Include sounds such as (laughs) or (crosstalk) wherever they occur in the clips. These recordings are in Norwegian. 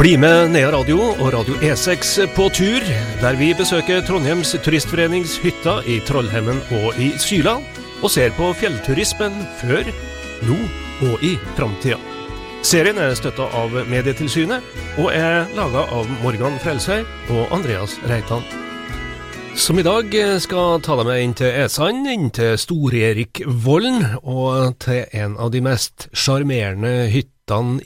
Bli med Nea Radio og Radio E6 på tur, der vi besøker Trondheims turistforenings hytter i Trollhemmen og i Syla, og ser på fjellturismen før, nå og i framtida. Serien er støtta av Medietilsynet, og er laga av Morgan Frelsøy og Andreas Reitan. Som i dag skal ta deg med inn til Esand, inn til Stor-Erik-Vollen, og til en av de mest sjarmerende hyttene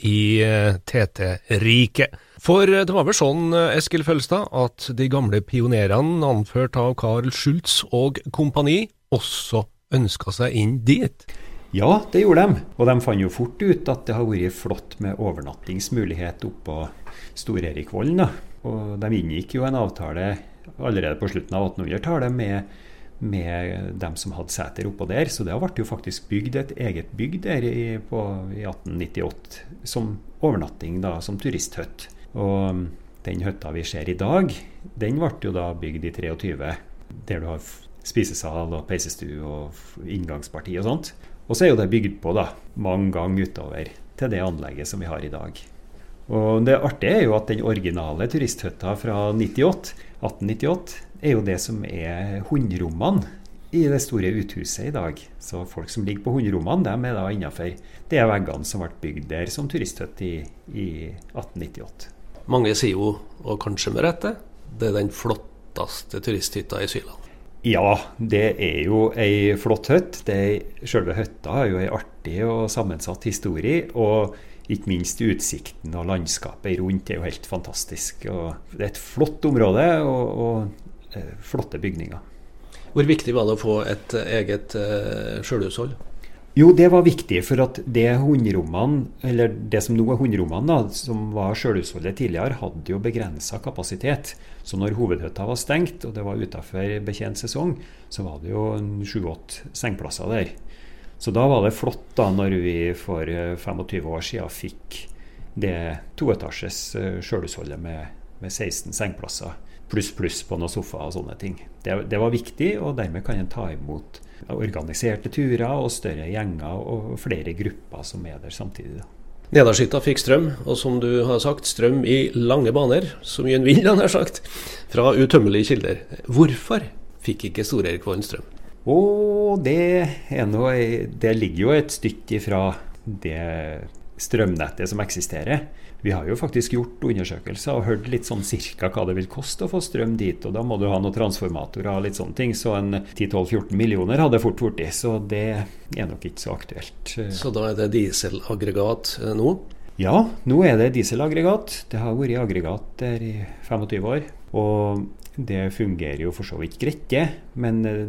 i eh, TT-riket. For det var vel sånn, eh, Eskil Følstad, at de gamle pionerene, anført av Carl Schultz og kompani, også ønska seg inn dit? Ja, det gjorde de. Og de fant jo fort ut at det har vært flott med overnattingsmulighet oppå Stor-Erikvollen. Og de inngikk jo en avtale allerede på slutten av 1800-tallet med med dem som hadde seter oppå der. Så det ble jo faktisk bygd et eget bygg der i, på, i 1898 som overnatting, da, som turisthytte. Og den hytta vi ser i dag, den ble jo da bygd i 23, der du har spisesal og peisestue og inngangsparti og sånt. Og så er jo det bygd på da, mange ganger utover til det anlegget som vi har i dag. Og Det artige er jo at den originale turisthytta fra 98, 1898 er jo det som er hundrommene i det store uthuset i dag. Så folk som ligger på hundrommene, de er da innafor de veggene som ble bygd der som turisthytte i, i 1898. Mange sier jo, og kanskje med rette, det er den flotteste turisthytta i Syland. Ja, det er jo ei flott hytt. Selve hytta har jo ei artig og sammensatt historie. og ikke minst utsikten og landskapet rundt er jo helt fantastisk. Og det er et flott område og, og flotte bygninger. Hvor viktig var det å få et eget eh, sjølhushold? Jo, det var viktig, for at det hundrommene, eller det som nå er hundrommene, som var sjølhusholdet tidligere, hadde jo begrensa kapasitet. Så når hovedhytta var stengt, og det var utafor betjent sesong, så var det jo sju-åtte sengeplasser der. Så da var det flott, da, når vi for 25 eh, år siden fikk det toetasjes sjølhusholdet med, med 16 sengeplasser pluss, pluss på noen sofaer og sånne ting. Det, det, var viktig, og dermed kan en ta imot organiserte turer og større gjenger og flere grupper som er der samtidig. da. Fikk strøm, og som du har sagt, strøm i lange baner, så mye en vil, (laughs) han har sagt, fra utømmelige kilder. Hvorfor fikk ikke Stor-Erik strøm? Og det, noe, det ligger jo et stykke ifra det strømnettet som eksisterer. Vi har jo faktisk gjort undersøkelser og hørt litt sånn cirka hva det vil koste å få strøm dit. Og da må du ha noen transformatorer og litt sånne ting. Så en 10-12-14 millioner hadde fort blitt. Så det er nok ikke så aktuelt. Så da er det dieselaggregat eh, nå? Ja, nå er det dieselaggregat. Det har vært aggregat der i 25 år. Og det fungerer jo for så vidt greit, det. Men eh,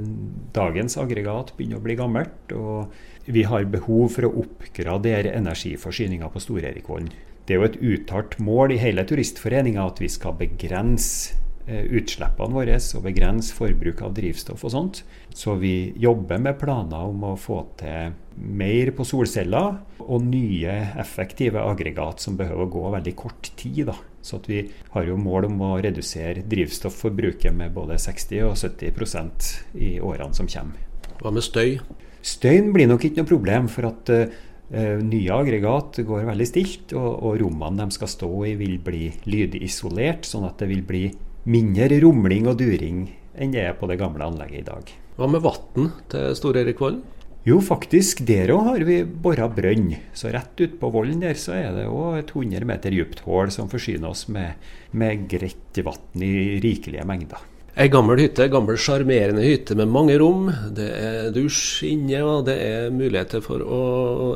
dagens aggregat begynner å bli gammelt. Og vi har behov for å oppgradere energiforsyninga på Stor-Erikvollen. Det er jo et uttalt mål i hele Turistforeninga at vi skal begrense eh, utslippene våre og begrense forbruk av drivstoff og sånt. Så vi jobber med planer om å få til mer på solceller og nye effektive aggregat som behøver å gå veldig kort tid. da. Så vi har jo mål om å redusere drivstofforbruket med både 60 og 70% i årene som kommer. Hva med støy? Støyen blir nok ikke noe problem. for at Eh, nye aggregat går veldig stilt, og, og rommene de skal stå i vil bli lydisolert, sånn at det vil bli mindre rumling og during enn det er på det gamle anlegget i dag. Hva med vann til Stor-Erikvollen? Jo, faktisk, der òg har vi bora brønn. Så rett ute på vollen der så er det òg et 100 meter dypt hull som forsyner oss med, med greit vann i rikelige mengder. Ei gammel hytte, gammel sjarmerende hytte med mange rom. Det er dusj inne, og det er muligheter for å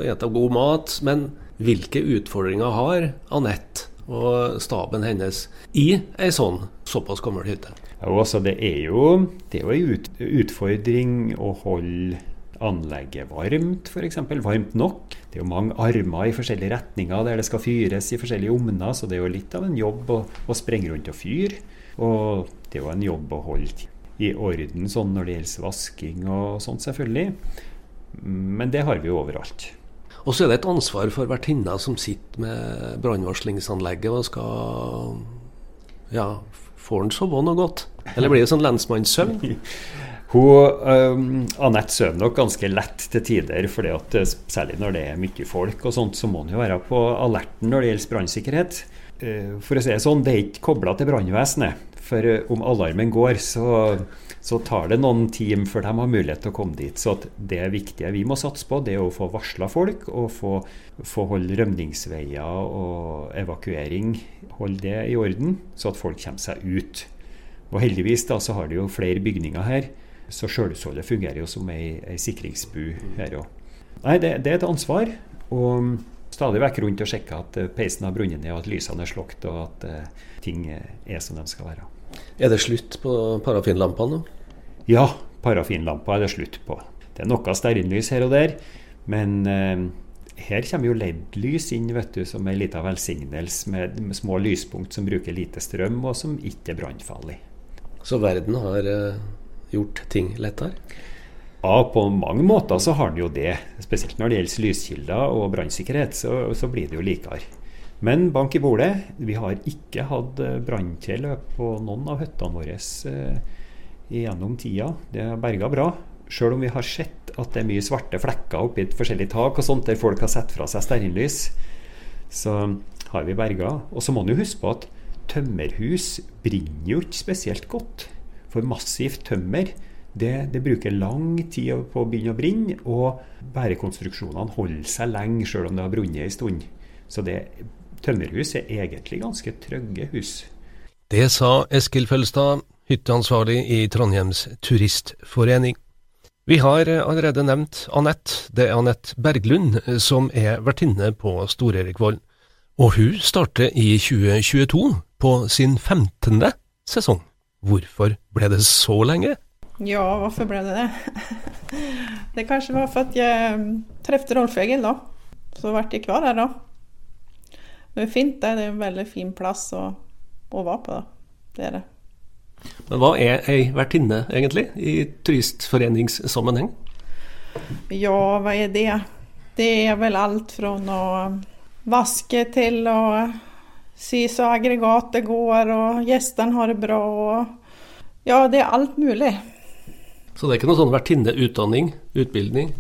ete god mat. Men hvilke utfordringer har Anette og staben hennes i ei sånn såpass gammel hytte? Ja, altså det er jo det er en utfordring å holde anlegget varmt, f.eks. Varmt nok. Det er jo mange armer i forskjellige retninger der det skal fyres i forskjellige omner, så det er jo litt av en jobb å, å sprenge rundt og fyre. Og det er jo en jobb å holde i orden sånn når det gjelder vasking og sånt, selvfølgelig. Men det har vi jo overalt. Og så er det et ansvar for vertinna som sitter med brannvarslingsanlegget og skal Ja, får han sove noe godt? Eller blir det sånn lensmannssøvn? (laughs) Hun, um, Anette sover nok ganske lett til tider, fordi at særlig når det er mye folk, og sånt, så må hun jo være på alerten når det gjelder brannsikkerhet. Uh, for å si det sånn, det er ikke kobla til brannvesenet. For eh, om alarmen går, så, så, tar det noen team før de har mulighet til å komme dit. Så det viktige vi må satse på, det er å få varsla folk og få, få holde rømningsveier og evakuering holde det i orden, så at folk kommer seg ut. Og heldigvis da, så har de jo flere bygninger her, så sjølhusholdet fungerer jo som ei, ei sikringsbu her òg. Nei, det, det, er et ansvar. Og stadig vekk rundt og sjekke at peisen har brunnet ned, og at lysene er slukket, og at uh, ting er som de skal være. Er det slutt på parafinlampene nå? Ja, parafinlamper er det slutt på. Det er noe stearinlys her og der, men eh, her kommer jo LED-lys inn vet du, som ei lita velsignelse med, med, små lyspunkt som bruker lite strøm, og som ikke er brannfarlig. Så verden har eh, gjort ting lettere? Ja, på mange måter så har den jo det. Spesielt når det gjelder lyskilder og brannsikkerhet, så, så blir det jo likere. Men bank i bordet, vi har ikke hatt eh, branntilløp på noen av hyttene våre eh, gjennom tida. Det har berga bra. Sjøl om vi har sett at det er mye svarte flekker oppi et forskjellig tak og sånt der folk har sett fra seg stearinlys, så har vi berga. Og så må man jo huske på at tømmerhus brenner jo ikke spesielt godt. For massivt tømmer det, det, bruker lang tid på å begynne å brenne, og bærekonstruksjonene holder seg lenge sjøl om det har brunnet en stund. Så det tømmerhus er egentlig ganske trygge hus. Det sa Eskil Følstad, hytteansvarlig i Trondheims turistforening. Vi har allerede nevnt Anette. Det er Anette Berglund som er vertinne på Stor-Erikvoll. Og hun starter i 2022 på sin 15. sesong. Hvorfor ble det så lenge? Ja, hvorfor ble det det? (laughs) Det kanskje var for at jeg traff Rolf Egil, da. Så ble jeg kvar her, da. Det er fint, det. Er en veldig fin plass å, å være på. Da. Det er det. Men hva er ei vertinne, egentlig, i turistforeningssammenheng? Ja, hva er det? Det er vel alt fra å vaske til å si så aggregatet går, og gjestene har det bra. Og ja, det er alt mulig. Så det er ikke noe sånn vertinneutdanning, utbildning?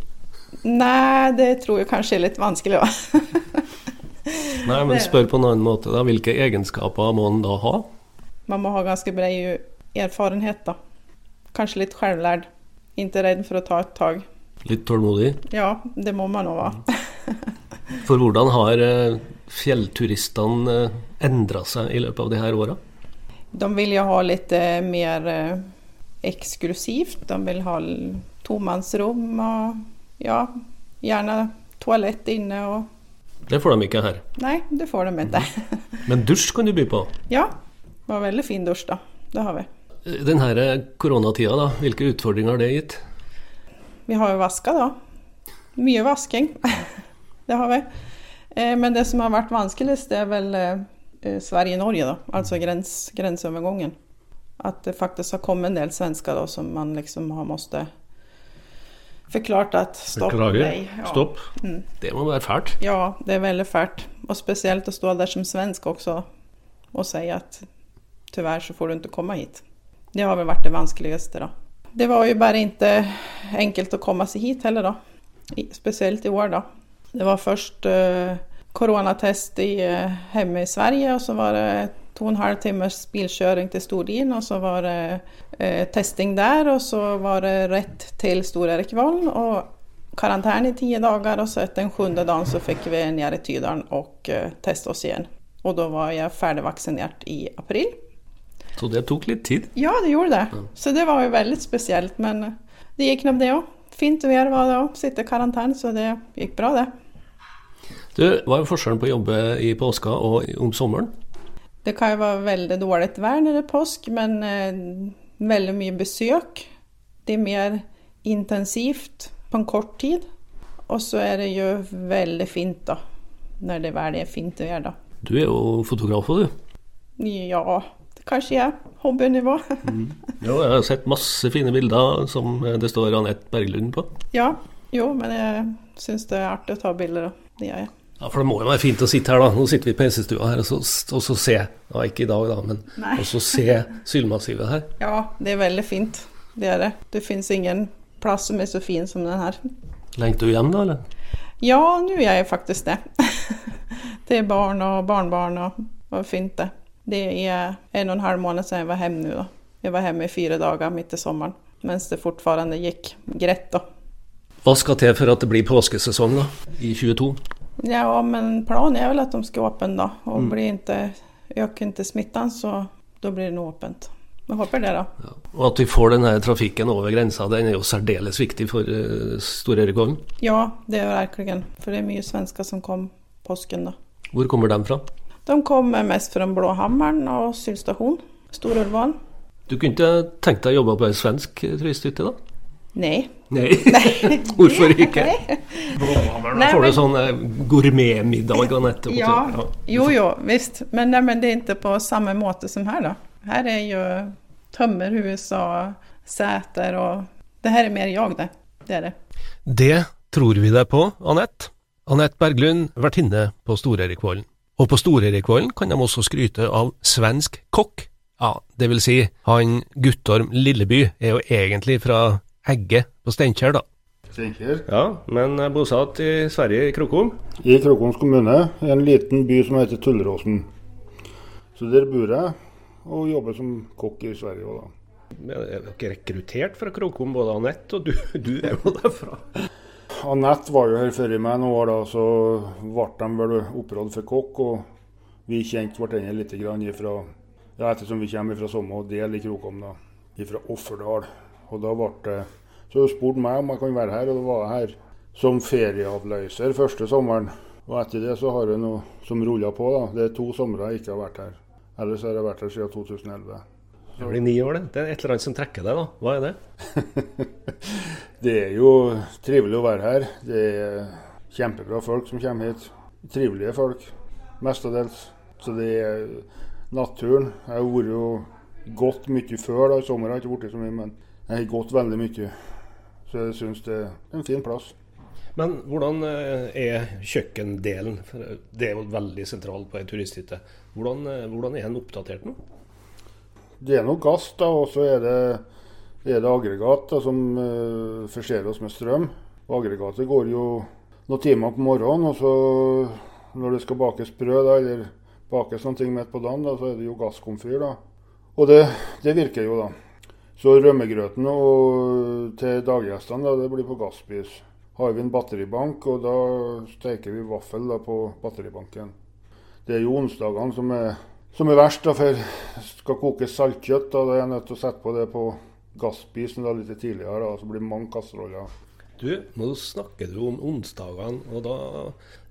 Nei, det tror jeg kanskje er litt vanskelig òg. (laughs) Nei, men spør på en annen måte, da. Hvilke egenskaper må en da ha? Man må ha ganske bred erfarenhet, da. Kanskje litt selvlærd. Ikke redd for å ta et tak. Litt tålmodig? Ja, det må man òg være. for hvordan har eh, fjellturistene eh, endra seg i løpet av de her åra? De vil jo ha litt eh, mer eksklusivt. De vil ha tomannsrom og ja, gjerne toalett inne og det får de ikke her. Nei, det får de ikke. Men dusj kan du by på? Ja. Det var veldig fin dusj, da. Det har vi. Denne koronatida, da, hvilke utfordringer har det gitt? Vi har jo vaska, da. Mye vasking. (laughs) det har vi. Eh, men det som har vært vanskeligst, det er vel eh, Sverige-Norge, da. Altså grens, grenseovergangen. At det faktisk har kommet en del svensker da, som man liksom har måttet forklart at stopp, Beklager. nei. Ja. Stopp. Mm. Det må være fælt. Ja, det er veldig fælt. Og spesielt å stå der som svensk også og si at dessverre så får du ikke komme hit. Det har vel vært det vanskeligste, da. Det var jo bare ikke enkelt å komme seg hit heller, da. Spesielt i år, da. Det var først uh, koronatest i, uh, hjemme i Sverige, og så var det to og en halv timers bilkjøring til Stordin, og så var det eh, testing der, og så var det rett til Stor-Erikvoll og karantene i ti dager, og så etter den sjuende dagen så fikk vi ned i Tydalen og eh, teste oss igjen. Og da var jeg ferdig vaksinert i april. Så det tok litt tid? Ja, det gjorde det. Ja. Så det var jo veldig spesielt, men det gikk nok det òg. Fint vær var det òg, sitte i karantene, så det gikk bra, det. Du, Hva er forskjellen på å jobbe i påska og om sommeren? Det kan jo være veldig dårlig vær når det er påsk, men eh, veldig mye besøk. Det er mer intensivt på en kort tid. Og så er det jo veldig fint da, når det vel er fint å gjøre, da. Du er jo fotograf òg, du? Ja, kanskje jeg. Hobbynivå. mm. (laughs) Jo, jeg har sett masse fine bilder som det står Anette Berglund på. Ja, jo, men jeg syns det er artig å ta bilder, da. Det gjør jeg. Ja, For det må jo være fint å sitte her, da. Nå sitter vi i PC-stua her og så, og så se ja, Ikke i dag, da, men og så se Sylmassivet her. (laughs) Ja, det er veldig fint. Det er det. Det fins ingen plass som er så fin som den her. Lengter du hjem, da, eller? Ja, nå gjør jeg faktisk det. (laughs) det er barn og barnebarn og var fint det. Det er en og en halv måned siden jeg var hjemme nå. da. Jeg var hjemme i fire dager midt i sommeren, mens det fortfarande gikk greit. da. Hva skal til for at det blir påskesesong da, i 22? Ja, men planen er vel at de skal åpne da. Og blir ikke, øker ikke smitten, så da blir det nå åpent. Vi håper det, da. Ja. Og at vi får denne trafikken over grensa, den er jo særdeles viktig for uh, Stor-Erik-Vollen. Ja, det er virkelig. For det er mye svensker som kom påsken, da. Hvor kommer de fra? De kommer mest fra Blåhammeren og Sylstasjon. Stor-Ulvålen. Du kunne ikke tenkt deg å jobbe på ei svensk turisthytte, da? Nei. Nei. (laughs) Hvorfor ikke? Blåhammeren, da får du sånn gourmetmiddager etterpå. Ja. ja. Jo, jo, visst. Men, nei, men det er ikke på samme måte som her, da. Her er jo tømmerhus og seter og Det her er mer jag, det. Det er det. Det tror vi deg på, Anette. Anette Berglund, vertinne på Stor-Erikvollen. Og på Stor-Erikvollen kan de også skryte av svensk kokk. Ja, det vil si, han Guttorm Lilleby er jo egentlig fra Egge på Steinkjer, da. Steinkjer? Ja, men bosatt i Sverige, i Krokom? I Krokoms kommune, i en liten by som heter Tulleråsen. Så der bor jeg, og jobber som kokk i Sverige òg, da. Men er dere rekruttert fra Krokom, både Anette og du? (laughs) Du er jo derfra. Anette var jo her før meg noen år, da, så ble de vel opprådd for kokk. Og vi kjente hverandre litt grann ifra, ja, ettersom vi kommer fra samme del i Krokom, da. Fra Offerdal. Og da ble det Så spurte meg om jeg kunne være her, og da var jeg her som ferieavløser første sommeren. Og etter det så har jeg noe som ruller på, da. Det er to somre jeg ikke har vært her. Ellers har jeg vært her siden 2011. Det blir ni år, det. Det er et eller annet som trekker deg, da. Hva er det? (laughs) det er jo trivelig å være her. Det er kjempebra folk som kommer hit. Trivelige folk, mestadels. Så det er naturen. Jeg har vært jo gått mye før. da, I sommer har ikke blitt så mye, men jeg har gått veldig mye. Så jeg syns det er en fin plass. Men hvordan er kjøkkendelen? For det er jo veldig sentralt på ei turisthytte. Hvordan, hvordan, er den oppdatert nå? Det er noe gass, da, og så er det, er det aggregat da, som uh, forser oss med strøm. Og aggregatet går jo noen timer på morgenen, og så når det skal bakes brød da, eller bakes ting midt på dagen, da, så er det jo gasskomfyr. da. Og det, det, virker jo, da. Så rømmegrøten og, til daggjestene da, det blir på gasspis. Har vi en batteribank, og da steker vi vaffel da, på batteribanken. Det er jo onsdagene som er, som er verst, da, for skal kokes saltkjøtt. Da, da er jeg nødt til å sette på det på gasspisen da, litt tidligere, da, så blir det mange kasseroller. Du, nå snakker du om onsdagene, og da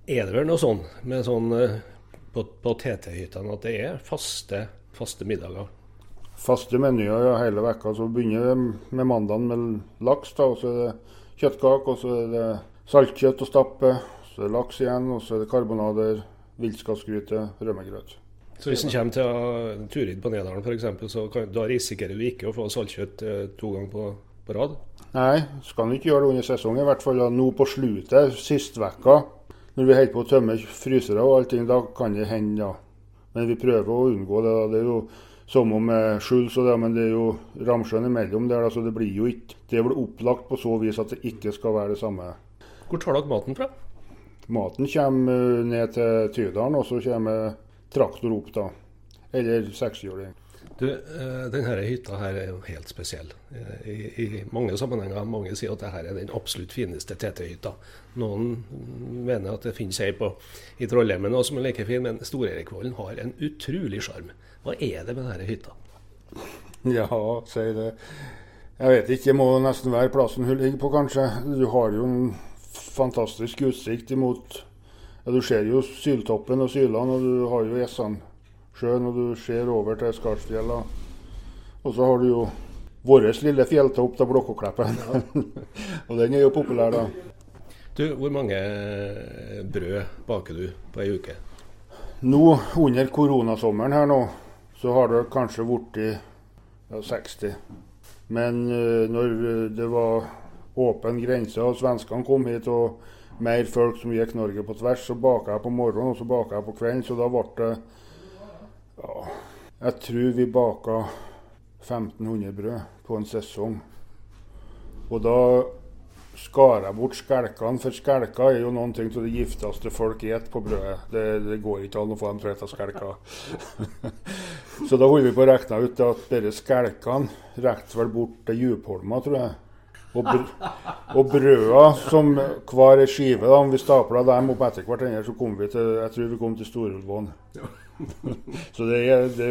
er det vel noe sånn med sånn på, på TT-hyttene at det er faste, faste middager? Faste menyer ja, hele vekka. Så begynner det med mandagen med laks, da, og så er det kjøttkake, og så er det saltkjøtt og stappe. Så er det laks igjen, og så er det karbonader, villskalsgryte, rømmegrøt. Så hvis en kommer til Turid på Nedalen f.eks., så kan, da risikerer du ikke å få saltkjøtt eh, to ganger på, på, rad? Nei, skal du ikke gjøre det under sesongen. I hvert fall nå på slutet, sist vekka. Når vi holder på å tømme frysere og allting, da kan det hende, ja. Men vi prøver å unngå det. da. Det er jo om med Schulz og det, men det er jo Ramsjøen imellom der, så det blir jo ikke Det er vel opplagt på så vis at det ikke skal være det samme. Hvor tar dere maten fra? Maten kommer ned til Tydalen, og så kommer traktor opp, da. Eller sekshjuling. Du, denne hytta her er jo helt spesiell. I, I, mange sammenhenger mange sier at dette er den absolutt fineste TT-hytta. Noen mener at det finnes ei i Trollheimen som er like fin, men Stor-Erikvollen har en utrolig sjarm. Hva er det med denne hytta? Ja, si det. Jeg vet ikke, det må nesten være plassen hun ligger på, kanskje. Du har jo en fantastisk utsikt imot ja, Du ser jo Syltoppen og Sylan, og du har jo Essandsjøen, og du ser over til Skarsfjella. Og så har du jo vår lille fjelltopp til Blokkokleppen. (laughs) Og den er jo populær, da. Du, Hvor mange brød baker du på ei uke? Nå under koronasommeren her nå, så har det kanskje blitt ja, 60. Men uh, når det var åpen grense og svenskene kom hit og mer folk som gikk Norge på tvers, så baka jeg på morgenen og så baka jeg på kvelden. Så da ble det ja, Jeg tror vi baka 1500 brød på en sesong. Og da skar jeg bort skelkene, for skjelker er jo noen ting av det gifteste folk spiser på brødet. Det, det, går ikke an å få dem til å spise skjelker. (laughs) så da holdt vi på å regne ut at disse skelkene rekte vel bort til Djupholma, tror jeg. Og, br og brøda som hver skive, da, om vi stapla dem opp etter hverandre, så kom vi til jeg tror vi kom til Storulvån. (laughs) så det er, det,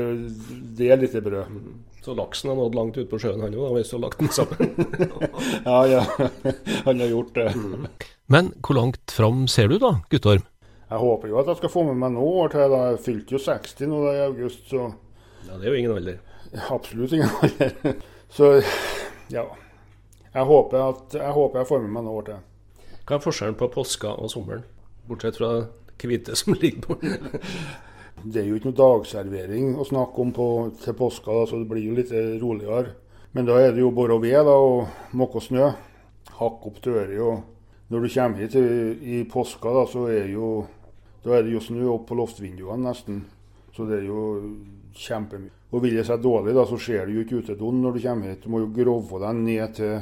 det er litt brød. Så laksen har nådd langt ut på sjøen, han òg, hvis du har lagt den sammen? (laughs) ja, ja. Han har gjort det. Men hvor langt fram ser du da, Guttorm? Jeg håper jo at jeg skal få med meg nå, år til. da. Jeg fylte jo 60 nå da i august, så Ja, Det er jo ingen alder. Absolutt ingen alder. (laughs) Så ja. Jeg håper, at, jeg håper jeg får med meg noe år til. Hva er forskjellen på påska og sommeren, bortsett fra hvite som ligger på Det er jo ikke noe dagservering å snakke om på, til påska, da, så det blir jo litt roligere. Men da er det jo bare ved da, og måke snø. Hakke opp dører. Og når du kommer hit i, i påska, da, så er, jo, da er det jo snø opp på loftvinduene nesten. Så det er jo kjempemye. Og vil det seg dårlig, da, så ser du jo ikke utedoen når du kommer hit. Du må jo grove deg ned til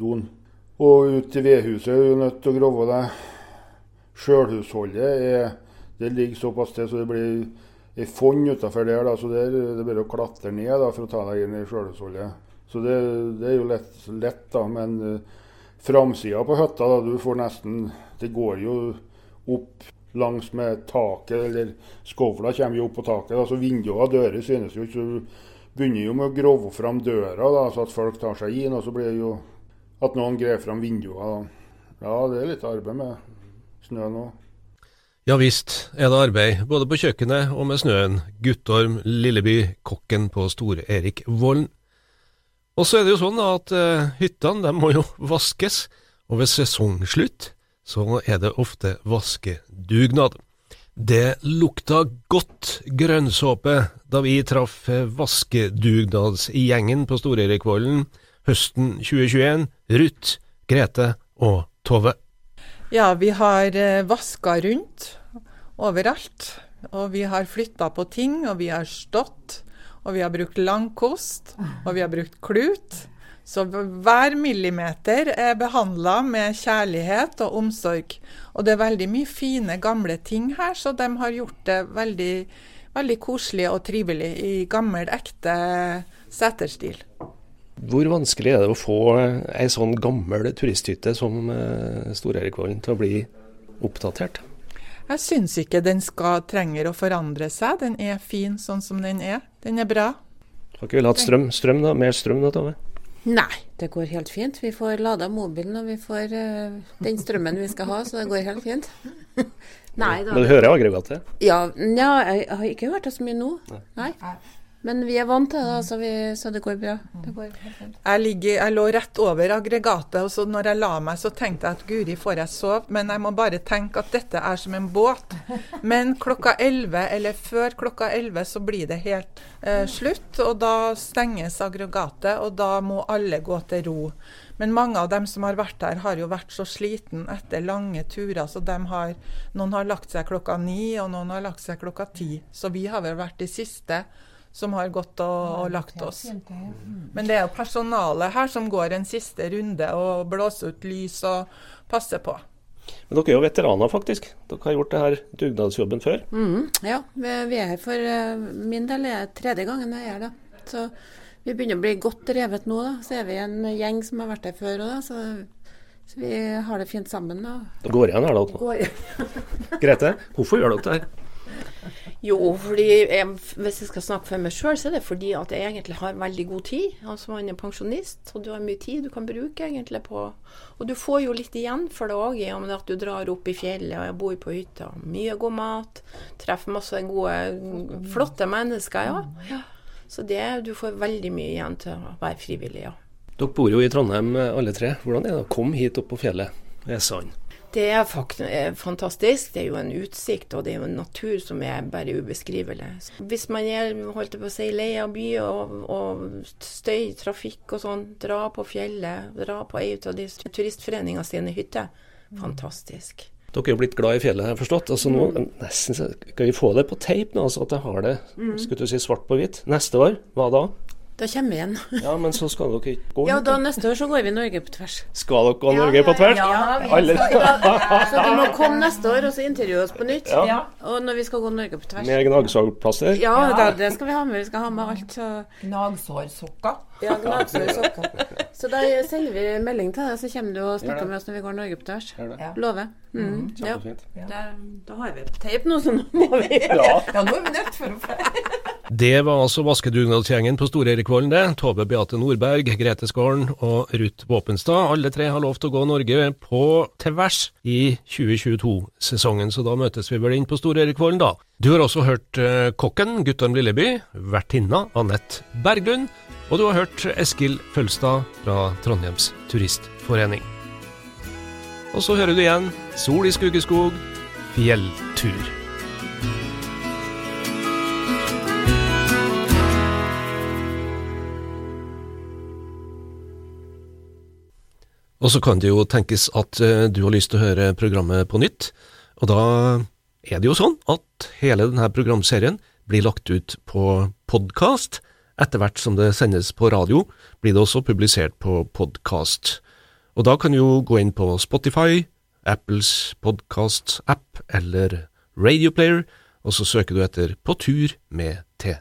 doen. Og ut til vedhuset er du nødt til å grove deg. Sjølhusholdet er det ligger såpass til så det blir ei fonn utafor der. Da, så det er, det er bare å klatre ned da, for å ta deg inn i sjølhusholdet. Så det, det, er jo lett, lett da. Men uh, framsida på hytta, da, du får nesten Det går jo opp langs med taket, eller skovla kommer jo opp på taket. Da, så vinduer og dører synes jo ikke. Så du begynner jo med å grove fram døra, da, så at folk tar seg inn. Og så blir det jo at noen graver fram vinduer. Ja, det er litt arbeid med snø nå. Ja visst er det arbeid, både på kjøkkenet og med snøen. Guttorm Lilleby, kokken på Store-Erik Vollen. Og så er det jo sånn at uh, hyttene de må jo (laughs) vaskes, og ved sesongslutt så er det ofte vaskedugnad. Det lukta godt grønnsåpe da vi traff vaskedugnadsgjengen på Store-Erik-Vollen høsten 2021, Ruth, Grete og Tove. Ja, vi har uh, vaska rundt overalt. Og vi har flytta på ting, og vi har stått. Og vi har brukt langkost, og vi har brukt klut. Så hver millimeter er behandla med kjærlighet og omsorg. Og det er veldig mye fine, gamle ting her, så de har gjort det veldig, veldig koselig og trivelig i gammel, ekte seterstil. Hvor vanskelig er det å få ei sånn gammel turisthytte som eh, Stor-Erikvollen til å bli oppdatert? Jeg syns ikke den skal, trenger å forandre seg. Den er fin sånn som den er. Den er bra. Har ikke vi hatt strøm, strøm da? Mer strøm da, Tove? Nei, det går helt fint. Vi får lada mobilen og vi får uh, den strømmen vi skal ha, så det går helt fint. (laughs) Nei, da, Men du hører aggregatet? Ja, ja, jeg har ikke hørt det så mye nå. Nei. Nei. Men vi er vant til det, så, vi, så det går bra. Det går jeg, ligger, jeg, lå rett over aggregatet, og så når jeg la meg, så tenkte jeg at guri, får jeg sove? Men jeg må bare tenke at dette er som en båt. Men klokka 11, eller før klokka 11, så blir det helt eh, slutt. Og da stenges aggregatet, og da må alle gå til ro. Men mange av dem som har vært her, har jo vært så sliten etter lange turer, så har, noen har lagt seg klokka ni, og noen har lagt seg klokka ti. Så vi har vel vært de siste som har gått og, og lagt oss. Men det er jo personalet her som går en siste runde og blåser ut lys og passer på. Men dere er jo veteraner, faktisk. Dere har gjort det her dugnadsjobben før? Mm, ja, vi er her for uh, min del er tredje gangen jeg er det. Så vi begynner å bli godt revet nå. da. Så er vi en gjeng som har vært her før òg, så, så, vi har det fint sammen. da. Det går igjen her, da. (laughs) Grete, hvorfor gjør dere det her? Jo, fordi jeg, hvis jeg skal snakke for meg sjøl, så er det fordi at jeg egentlig har veldig god tid. Altså Man er pensjonist, og du har mye tid du kan bruke egentlig på Og du får jo litt igjen for det òg, i og med at du drar opp i fjellet, og jeg bor på hytta. Mye god mat. Treffer masse gode, flotte mennesker, ja. ja. Så det, du får veldig mye igjen til å være frivillig, ja. Dere bor jo i Trondheim alle tre. Hvordan er det å komme hit opp på fjellet? Det er sant. Det er faktisk fantastisk. Det er jo en utsikt, og det er jo en natur som er bare ubeskrivelig. Hvis man er holdt på å si, lei av by og, og, støy, trafikk og sånn, dra på fjellet, dra på ei av de turistforeninga sine hytter. Fantastisk. Dere er jo blitt glad i fjellet, har jeg forstått. Altså nå, mm. nesten, Skal vi få det på tape nå, altså at jeg har det mm. skulle du si, svart på hvitt? Neste år, hva da? Da kommer vi igjen. (laughs) Ja, men så skal dere ikke gå? Ja, da neste år så går vi Norge på tvers. Skal dere gå Norge på tvers? Ja, vi Alle Så du må (laughs) komme neste år og så intervjue oss på nytt. Ja. Og når vi skal gå Norge på tvers. med gnagsårplaster? Ja, da, det skal vi ha med. Vi skal ha med alt. Så Gnagsårsokker. ja, gnagsårsokker. Så da sender vi melding til deg, så kommer du og snakker med oss når vi går Norge på tvers. Ja. Lover. Mm. Ja. Kjempefint. Da, da har vi teip nå, så nå må vi Ja, nå er vi nødt for å få (laughs) Det var altså vaskedugnadsgjengen på Stor-Erikvollen, det. Tove Beate Nordberg, Grete Skålen og Ruth Våpenstad. Alle tre har lov til å gå Norge på tvers i 2022-sesongen, så da møtes vi vel inn på Stor-Erikvollen, da. Du har også hørt eh, kokken Guttorm Lilleby, vertinna Anette Berglund, og du har hørt Eskil Følstad fra Trondheims Turistforening. Og så hører du igjen Sol i Skuggeskog, fjelltur. Og så kan det jo tenkes at eh, du har lyst til å høre programmet på nytt, og da er det jo sånn at hele denne programserien blir lagt ut på podkast. Etter hvert som det sendes på radio, blir det også publisert på podkast. Og da kan du jo gå inn på Spotify, Apples podkast-app eller Radioplayer, og så søker du etter På tur med T.